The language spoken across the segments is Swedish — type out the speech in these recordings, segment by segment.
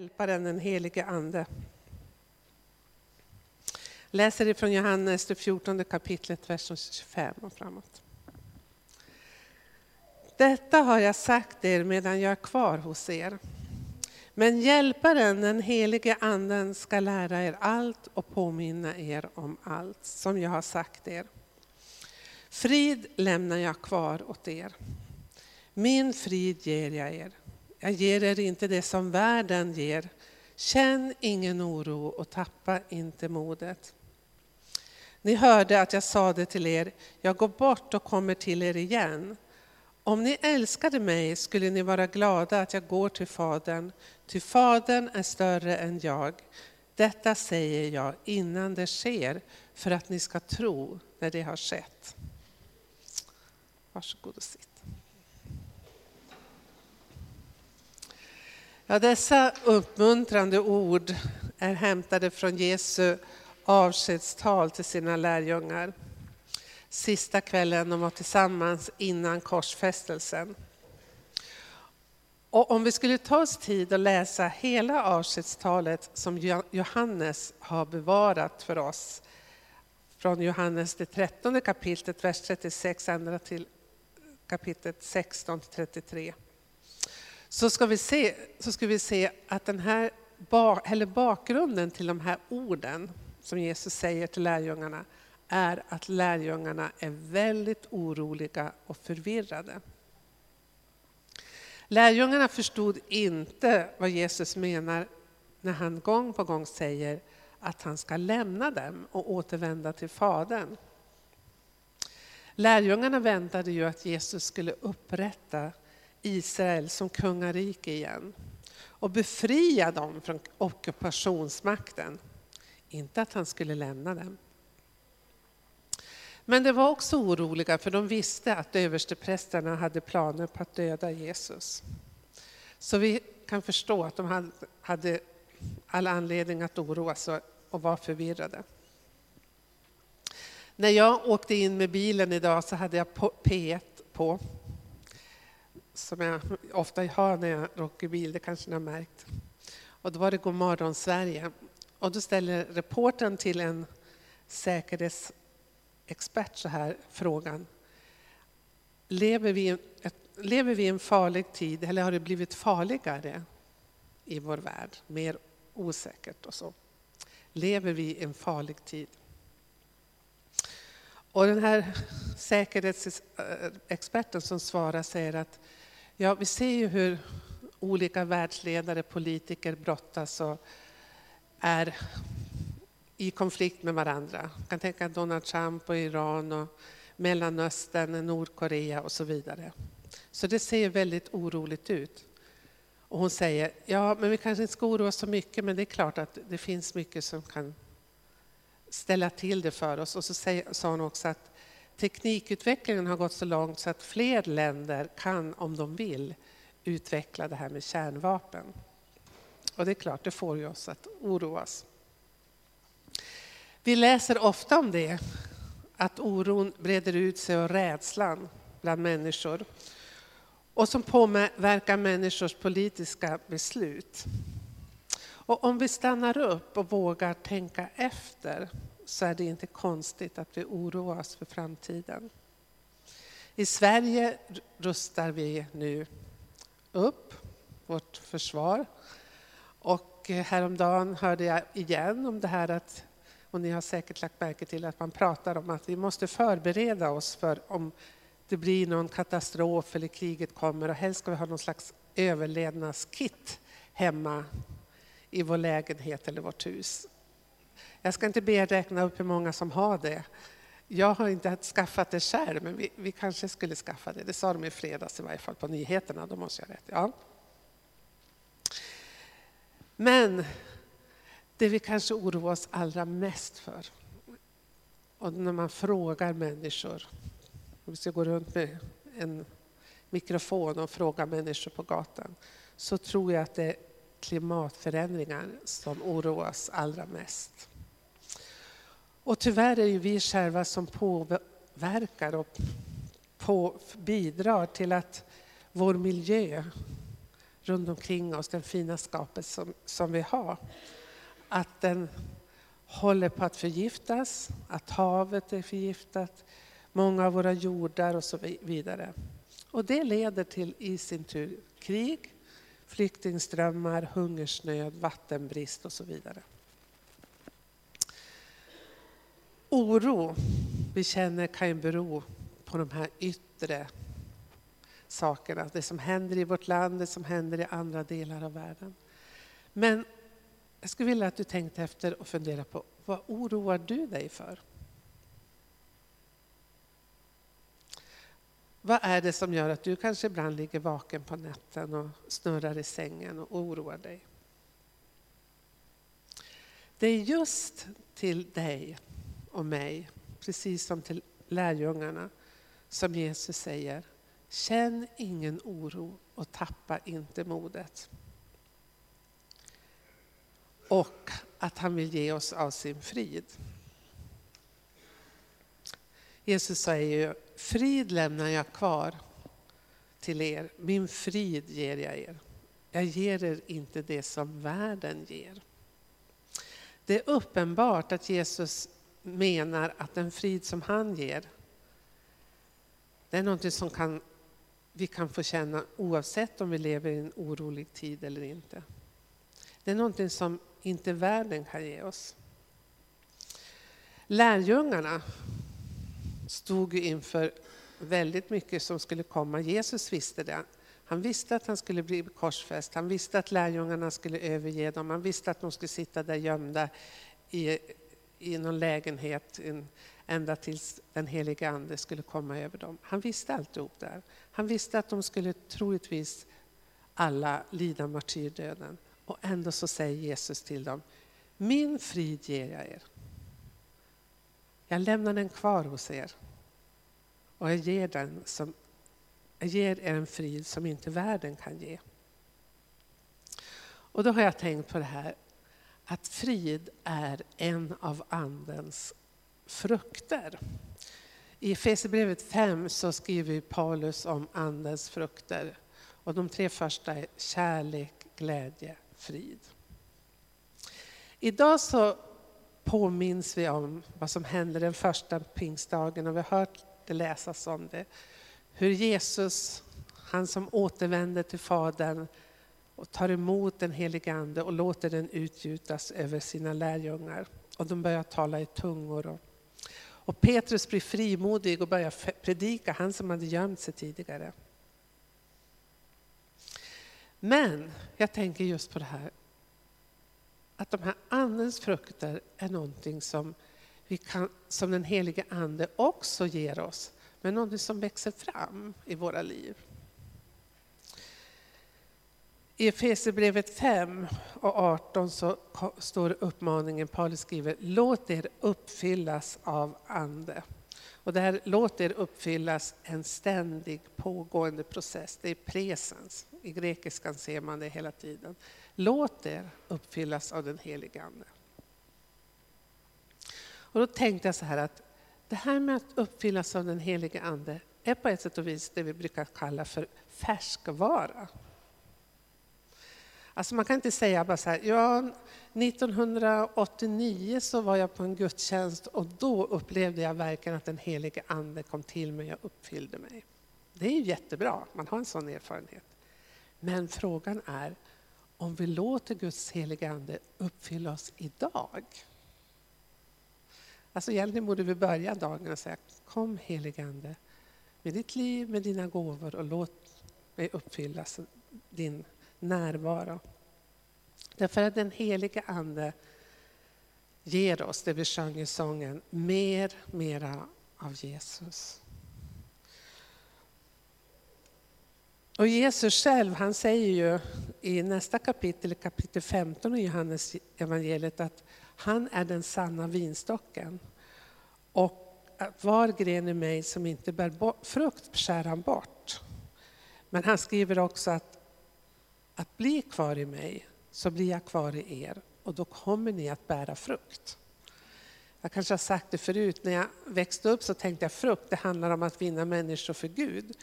Hjälparen, den helige Ande. Läser ifrån Johannes, det 14 kapitlet, vers 25 och framåt. Detta har jag sagt er medan jag är kvar hos er. Men Hjälparen, den helige Anden, ska lära er allt och påminna er om allt som jag har sagt er. Frid lämnar jag kvar åt er. Min frid ger jag er. Jag ger er inte det som världen ger. Känn ingen oro och tappa inte modet. Ni hörde att jag sade till er, jag går bort och kommer till er igen. Om ni älskade mig skulle ni vara glada att jag går till Fadern, ty Fadern är större än jag. Detta säger jag innan det sker, för att ni ska tro när det har skett. Varsågod och sitt. Ja, dessa uppmuntrande ord är hämtade från Jesu avskedstal till sina lärjungar. Sista kvällen de var tillsammans innan korsfästelsen. Och om vi skulle ta oss tid att läsa hela avskedstalet som Johannes har bevarat för oss, från Johannes det 13 kapitlet, vers 36 ända till kapitlet 16 till 33 så ska vi se, så ska vi se att den här, eller bakgrunden till de här orden som Jesus säger till lärjungarna är att lärjungarna är väldigt oroliga och förvirrade. Lärjungarna förstod inte vad Jesus menar när han gång på gång säger att han ska lämna dem och återvända till Fadern. Lärjungarna väntade ju att Jesus skulle upprätta Israel som kungarike igen och befria dem från ockupationsmakten. Inte att han skulle lämna dem. Men de var också oroliga för de visste att översteprästerna hade planer på att döda Jesus. Så vi kan förstå att de hade all anledning att oroa sig och vara förvirrade. När jag åkte in med bilen idag så hade jag P1 på som jag ofta har när jag åker bil, det kanske ni har märkt. Och då var det God morgon Sverige. Och då ställer reporten till en säkerhetsexpert så här frågan. Lever vi, lever vi i en farlig tid eller har det blivit farligare i vår värld? Mer osäkert och så. Lever vi i en farlig tid? Och den här säkerhetsexperten som svarar säger att Ja, vi ser ju hur olika världsledare, politiker brottas och är i konflikt med varandra. Jag kan tänka Donald Trump och Iran och Mellanöstern, Nordkorea och så vidare. Så det ser väldigt oroligt ut. Och hon säger, ja men vi kanske inte ska oroa oss så mycket men det är klart att det finns mycket som kan ställa till det för oss. Och så sa hon också att teknikutvecklingen har gått så långt så att fler länder kan, om de vill, utveckla det här med kärnvapen. Och det är klart, det får ju oss att oroas. Vi läser ofta om det, att oron breder ut sig och rädslan bland människor och som påverkar människors politiska beslut. Och om vi stannar upp och vågar tänka efter så är det inte konstigt att vi oroas för framtiden. I Sverige rustar vi nu upp vårt försvar. Och eh, häromdagen hörde jag igen om det här att, och ni har säkert lagt märke till att man pratar om att vi måste förbereda oss för om det blir någon katastrof eller kriget kommer och helst ska vi ha någon slags överlevnadskit hemma i vår lägenhet eller vårt hus. Jag ska inte be er räkna upp hur många som har det. Jag har inte skaffat det själv, men vi, vi, kanske skulle skaffa det. Det sa de i fredags i varje fall på nyheterna, då måste jag rätt. Ja. Men det vi kanske oroar oss allra mest för, och när man frågar människor, om vi ska gå runt med en mikrofon och fråga människor på gatan, så tror jag att det är klimatförändringar som oroas allra mest. Och tyvärr är det vi själva som påverkar och på, bidrar till att vår miljö runt omkring oss, den fina skapet som, som vi har, att den håller på att förgiftas, att havet är förgiftat, många av våra jordar och så vidare. Och det leder till i sin tur krig, flyktingströmmar, hungersnöd, vattenbrist och så vidare. Oro vi känner kan ju bero på de här yttre sakerna, det som händer i vårt land, det som händer i andra delar av världen. Men jag skulle vilja att du tänkte efter och funderar på vad oroar du dig för? Vad är det som gör att du kanske ibland ligger vaken på natten och snurrar i sängen och oroar dig? Det är just till dig och mig, precis som till lärjungarna, som Jesus säger, känn ingen oro och tappa inte modet. Och att han vill ge oss av sin frid. Jesus säger ju, frid lämnar jag kvar till er, min frid ger jag er. Jag ger er inte det som världen ger. Det är uppenbart att Jesus menar att den frid som han ger, det är någonting som kan, vi kan få känna oavsett om vi lever i en orolig tid eller inte. Det är någonting som inte världen kan ge oss. Lärjungarna stod inför väldigt mycket som skulle komma. Jesus visste det. Han visste att han skulle bli korsfäst, han visste att lärjungarna skulle överge dem, han visste att de skulle sitta där gömda i, i någon lägenhet ända tills den helige Ande skulle komma över dem. Han visste alltihop där. Han visste att de skulle troligtvis alla lida martyrdöden. Och ändå så säger Jesus till dem, min frid ger jag er. Jag lämnar den kvar hos er. Och jag ger, den som, jag ger er en frid som inte världen kan ge. Och då har jag tänkt på det här att frid är en av Andens frukter. I Efesierbrevet 5 så skriver Paulus om Andens frukter. Och de tre första är kärlek, glädje, frid. Idag så påminns vi om vad som hände den första pingstdagen och vi har hört det läsas om det. Hur Jesus, han som återvände till Fadern och tar emot den helige Ande och låter den utgjutas över sina lärjungar. Och de börjar tala i tungor. Och, och Petrus blir frimodig och börjar predika, han som hade gömt sig tidigare. Men jag tänker just på det här att de här andens frukter är någonting som, vi kan, som den helige Ande också ger oss, men någonting som växer fram i våra liv. I Efesierbrevet 5 och 18 så står uppmaningen, Paulus skriver, låt er uppfyllas av Ande. Och det här låt er uppfyllas en ständig pågående process, det är presens. I grekiskan ser man det hela tiden. Låt er uppfyllas av den helige Ande. Och då tänkte jag så här att det här med att uppfyllas av den helige Ande är på ett sätt och vis det vi brukar kalla för färskvara. Alltså man kan inte säga bara så här, ja 1989 så var jag på en gudstjänst och då upplevde jag verkligen att den helige Ande kom till mig och uppfyllde mig. Det är ju jättebra, man har en sån erfarenhet. Men frågan är om vi låter Guds heliga Ande uppfylla oss idag. Alltså egentligen borde vi börja dagen och säga Kom helige Ande med ditt liv, med dina gåvor och låt mig uppfylla din närvaro. Därför att den helige Ande ger oss, det vi sjöng i sången, mer, mera av Jesus. Och Jesus själv, han säger ju i nästa kapitel, kapitel 15 i Johannes evangeliet att han är den sanna vinstocken. Och att var gren i mig som inte bär frukt skär han bort. Men han skriver också att, att bli kvar i mig, så blir jag kvar i er och då kommer ni att bära frukt. Jag kanske har sagt det förut, när jag växte upp så tänkte jag frukt, det handlar om att vinna människor för Gud.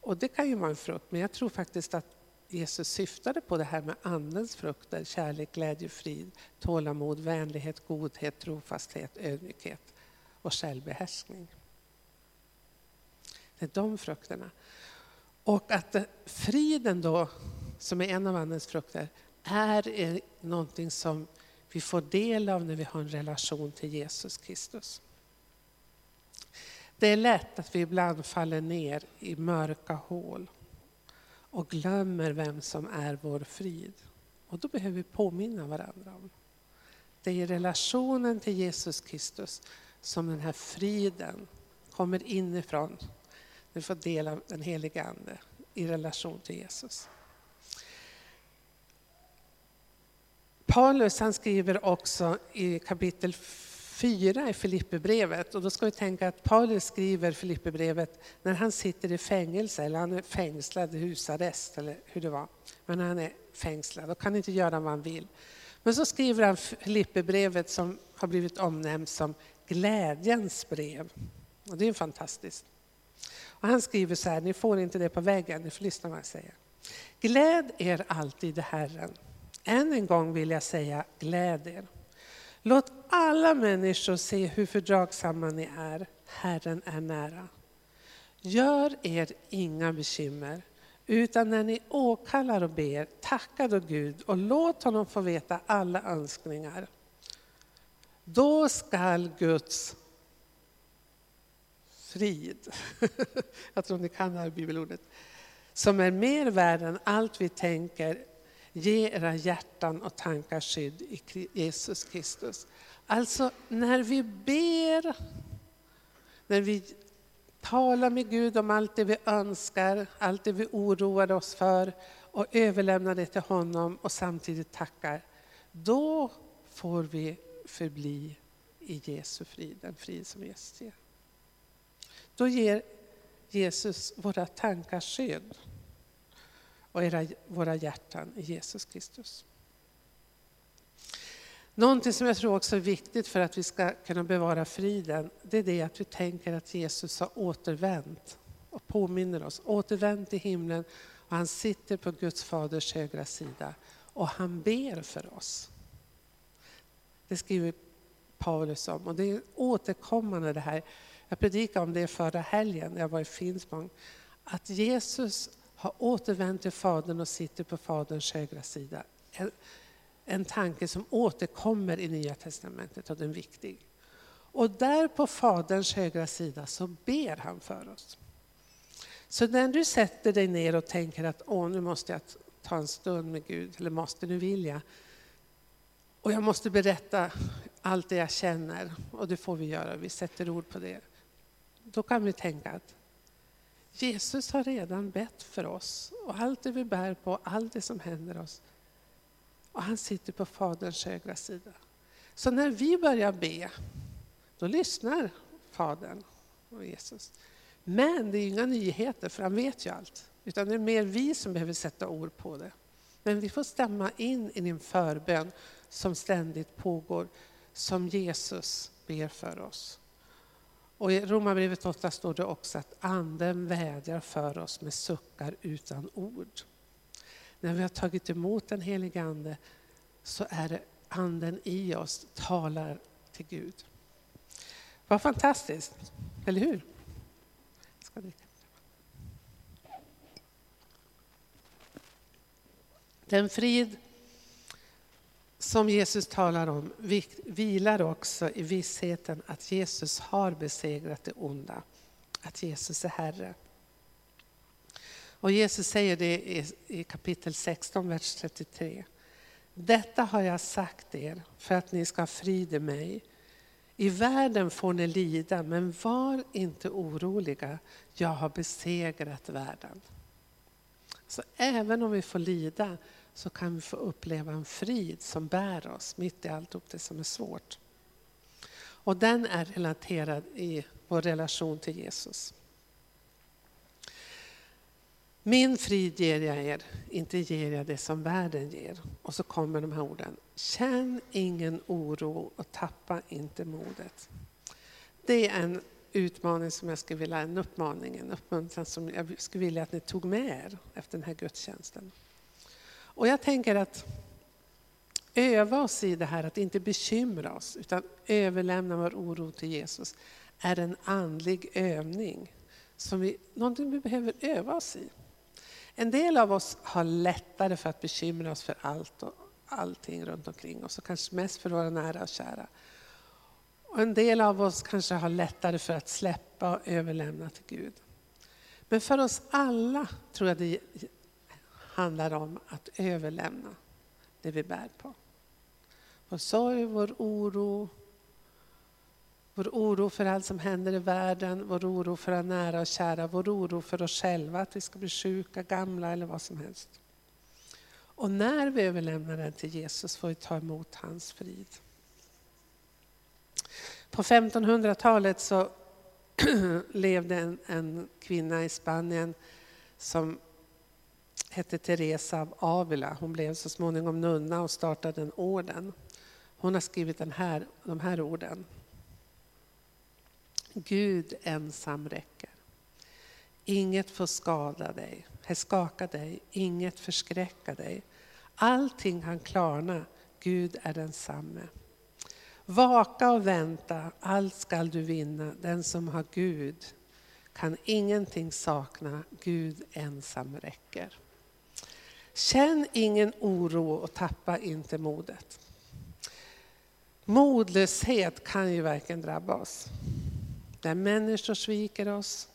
Och det kan ju vara en frukt, men jag tror faktiskt att Jesus syftade på det här med andens frukter, kärlek, glädje, frid, tålamod, vänlighet, godhet, trofasthet, ödmjukhet och självbehärskning. Det är de frukterna. Och att friden då, som är en av andens frukter, är eh, någonting som vi får del av när vi har en relation till Jesus Kristus. Det är lätt att vi ibland faller ner i mörka hål och glömmer vem som är vår frid. Och då behöver vi påminna varandra om. Det är i relationen till Jesus Kristus som den här friden kommer inifrån. Vi får del av den helige Ande i relation till Jesus. Paulus han skriver också i kapitel 4 i Filipperbrevet. Och då ska vi tänka att Paulus skriver Filipperbrevet när han sitter i fängelse, eller han är fängslad i husarrest, eller hur det var. Men han är fängslad och kan inte göra vad han vill. Men så skriver han Filipperbrevet som har blivit omnämnt som glädjens brev. Och det är fantastiskt. Och han skriver så här, ni får inte det på väggen, ni får lyssna vad jag säger. Gläd er alltid i Herren. Än en gång vill jag säga, gläd er. Låt alla människor se hur fördragsamma ni är. Herren är nära. Gör er inga bekymmer, utan när ni åkallar och ber, tacka då Gud och låt honom få veta alla önskningar. Då skall Guds frid, jag tror ni kan det här bibelordet, som är mer värd än allt vi tänker, Ge era hjärtan och tankar skydd i Jesus Kristus. Alltså när vi ber, när vi talar med Gud om allt det vi önskar, allt det vi oroar oss för och överlämnar det till honom och samtidigt tackar. Då får vi förbli i Jesu frid, den frid som Jesus ger. Då ger Jesus våra tankar skydd och era, våra hjärtan i Jesus Kristus. Någonting som jag tror också är viktigt för att vi ska kunna bevara friden, det är det att vi tänker att Jesus har återvänt och påminner oss, återvänt till himlen och han sitter på Guds faders högra sida och han ber för oss. Det skriver Paulus om och det är återkommande det här. Jag predikade om det förra helgen när jag var i Finspång. Att Jesus har återvänt till Fadern och sitter på Faderns högra sida. En, en tanke som återkommer i Nya Testamentet och den är viktig. Och där på Faderns högra sida så ber han för oss. Så när du sätter dig ner och tänker att Åh, nu måste jag ta en stund med Gud, eller måste, nu vill jag. Och jag måste berätta allt det jag känner, och det får vi göra, vi sätter ord på det. Då kan vi tänka att Jesus har redan bett för oss och allt det vi bär på, allt det som händer oss. Och han sitter på Faderns högra sida. Så när vi börjar be, då lyssnar Fadern och Jesus. Men det är inga nyheter, för han vet ju allt. Utan det är mer vi som behöver sätta ord på det. Men vi får stämma in i din förbön som ständigt pågår, som Jesus ber för oss. Och I Romarbrevet 8 står det också att Anden vädjar för oss med suckar utan ord. När vi har tagit emot den helige Ande så är det Anden i oss talar till Gud. Vad fantastiskt, eller hur? Den frid som Jesus talar om vilar också i vissheten att Jesus har besegrat det onda, att Jesus är Herre. Och Jesus säger det i kapitel 16, vers 33. Detta har jag sagt er för att ni ska ha frid i mig. I världen får ni lida, men var inte oroliga. Jag har besegrat världen. Så även om vi får lida så kan vi få uppleva en frid som bär oss mitt i allt det som är svårt. Och den är relaterad i vår relation till Jesus. Min frid ger jag er, inte ger jag det som världen ger. Och så kommer de här orden. Känn ingen oro och tappa inte modet. Det är en utmaning som jag skulle vilja, en uppmaning, en uppmuntran som jag skulle vilja att ni tog med er efter den här gudstjänsten. Och jag tänker att öva oss i det här att inte bekymra oss utan överlämna vår oro till Jesus är en andlig övning. Som vi, någonting vi behöver öva oss i. En del av oss har lättare för att bekymra oss för allt och allting runt omkring oss och kanske mest för våra nära och kära. Och en del av oss kanske har lättare för att släppa och överlämna till Gud. Men för oss alla tror jag det handlar om att överlämna det vi bär på. Vår sorg, vår oro, vår oro för allt som händer i världen, vår oro för att nära och kära, vår oro för oss själva, att vi ska bli sjuka, gamla eller vad som helst. Och när vi överlämnar den till Jesus får vi ta emot hans frid. På 1500-talet så levde en, en, kvinna i Spanien som hette Teresa av Avila. Hon blev så småningom nunna och startade en orden. Hon har skrivit den här, de här orden. Gud ensam räcker. Inget får skada dig, eh, skaka dig, inget förskräcka dig. Allting kan klarna, Gud är densamme. Vaka och vänta, allt skall du vinna. Den som har Gud kan ingenting sakna, Gud ensam räcker. Känn ingen oro och tappa inte modet. Modlöshet kan ju verkligen drabba oss. När människor sviker oss,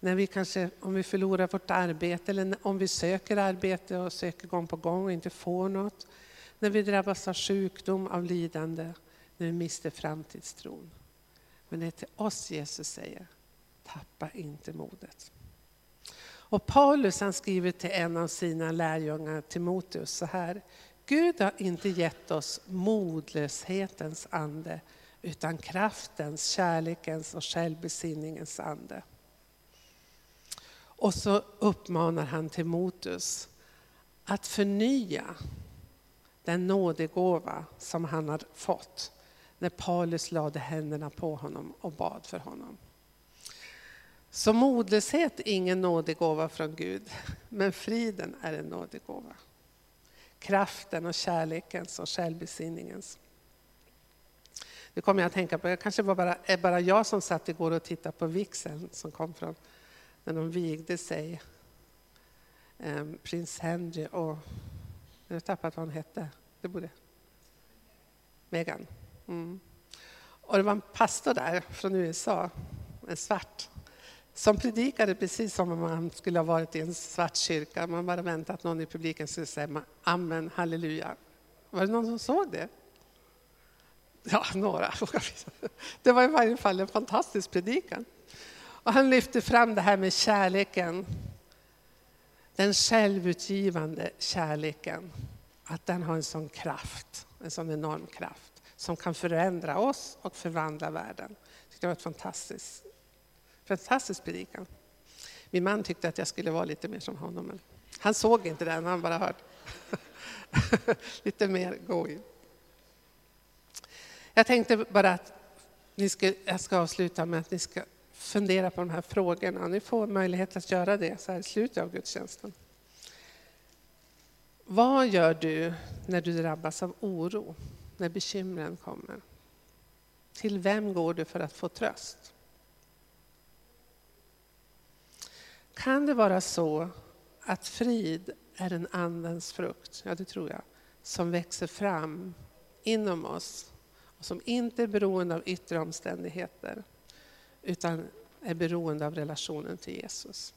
när vi kanske, om vi förlorar vårt arbete eller om vi söker arbete och söker gång på gång och inte får något. När vi drabbas av sjukdom, av lidande, när vi mister framtidstron. Men det är till oss Jesus säger, tappa inte modet. Och Paulus han skriver till en av sina lärjungar, Timoteus, så här. Gud har inte gett oss modlöshetens ande, utan kraftens, kärlekens och självbesinningens ande. Och så uppmanar han Timoteus att förnya den nådegåva som han har fått när Paulus lade händerna på honom och bad för honom. Så modlöshet är ingen nådegåva från Gud, men friden är en nådegåva. Kraften och kärlekens och självbesinningens. Nu kommer jag att tänka på, det kanske var bara, är bara jag som satt igår och tittade på vixen som kom från när de vigde sig. Ehm, prins Henry och, Nu har jag tappat vad hon hette, det borde... Meghan. Mm. Och det var en pastor där från USA, en svart, som predikade precis som om man skulle ha varit i en svart kyrka. Man bara väntade att någon i publiken skulle säga amen, halleluja. Var det någon som såg det? Ja, några. Det var i varje fall en fantastisk predikan. Och han lyfte fram det här med kärleken. Den självutgivande kärleken. Att den har en sån kraft, en sån enorm kraft som kan förändra oss och förvandla världen. Det var ett fantastiskt, fantastisk predikan. Min man tyckte att jag skulle vara lite mer som honom, men han såg inte den, han bara hörde. lite mer goj. Jag tänkte bara att ni ska, jag ska avsluta med att ni ska fundera på de här frågorna. Ni får möjlighet att göra det så här i slutet av gudstjänsten. Vad gör du när du drabbas av oro, när bekymren kommer? Till vem går du för att få tröst? Kan det vara så att frid är en andens frukt, ja det tror jag, som växer fram inom oss och som inte är beroende av yttre omständigheter utan är beroende av relationen till Jesus.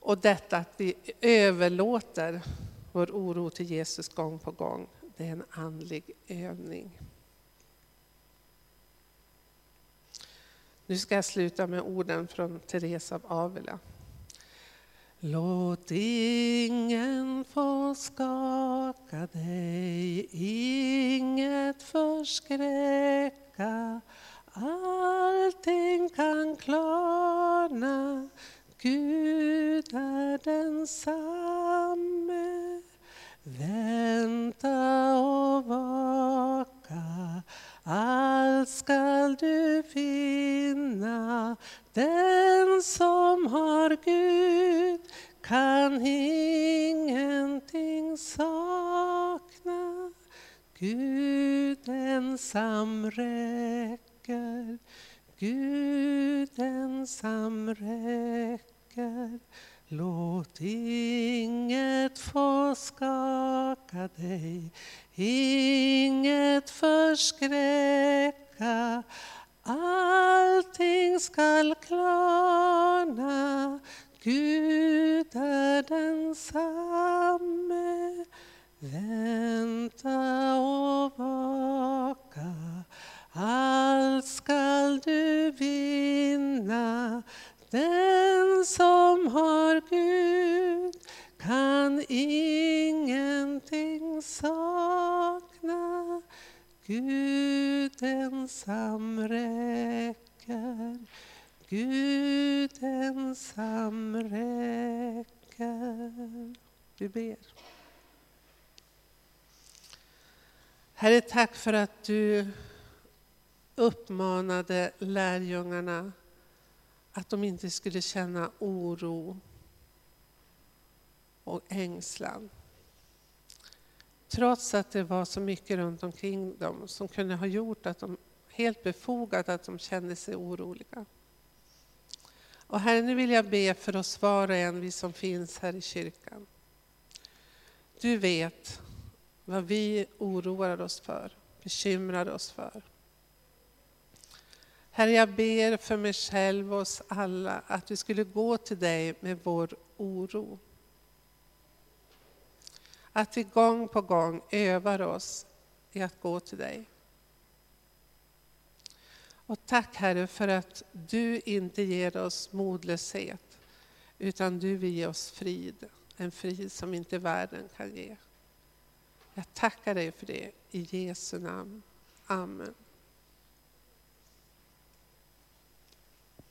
Och detta att vi överlåter vår oro till Jesus gång på gång, det är en andlig övning. Nu ska jag sluta med orden från Teresa av Avila. Låt ingen få skaka dig, inget förskräcka. Allting kan klarna, Gud är densamme. Vänta och vaka, allt skall du finna, den som har Gud kan ingenting sakna. Gud ensam räcker, Gud ensam räcker. Låt inget få skaka dig, inget förskräcka. Allting skall klarna, Gud är densamme. Vänta och vaka, allt skall du vinna. Den som har Gud kan ingenting sakna. Gud ensam räcker, Gud ensam räcker. Vi ber. Herre, tack för att du uppmanade lärjungarna att de inte skulle känna oro och ängslan. Trots att det var så mycket runt omkring dem som kunde ha gjort att de helt befogat att de kände sig oroliga. Och Herre, nu vill jag be för oss var och en, vi som finns här i kyrkan. Du vet vad vi oroar oss för, bekymrar oss för. Herre, jag ber för mig själv och oss alla att vi skulle gå till dig med vår oro. Att vi gång på gång övar oss i att gå till dig. Och tack Herre för att du inte ger oss modlöshet, utan du vill ge oss frid. En frid som inte världen kan ge. Jag tackar dig för det i Jesu namn. Amen.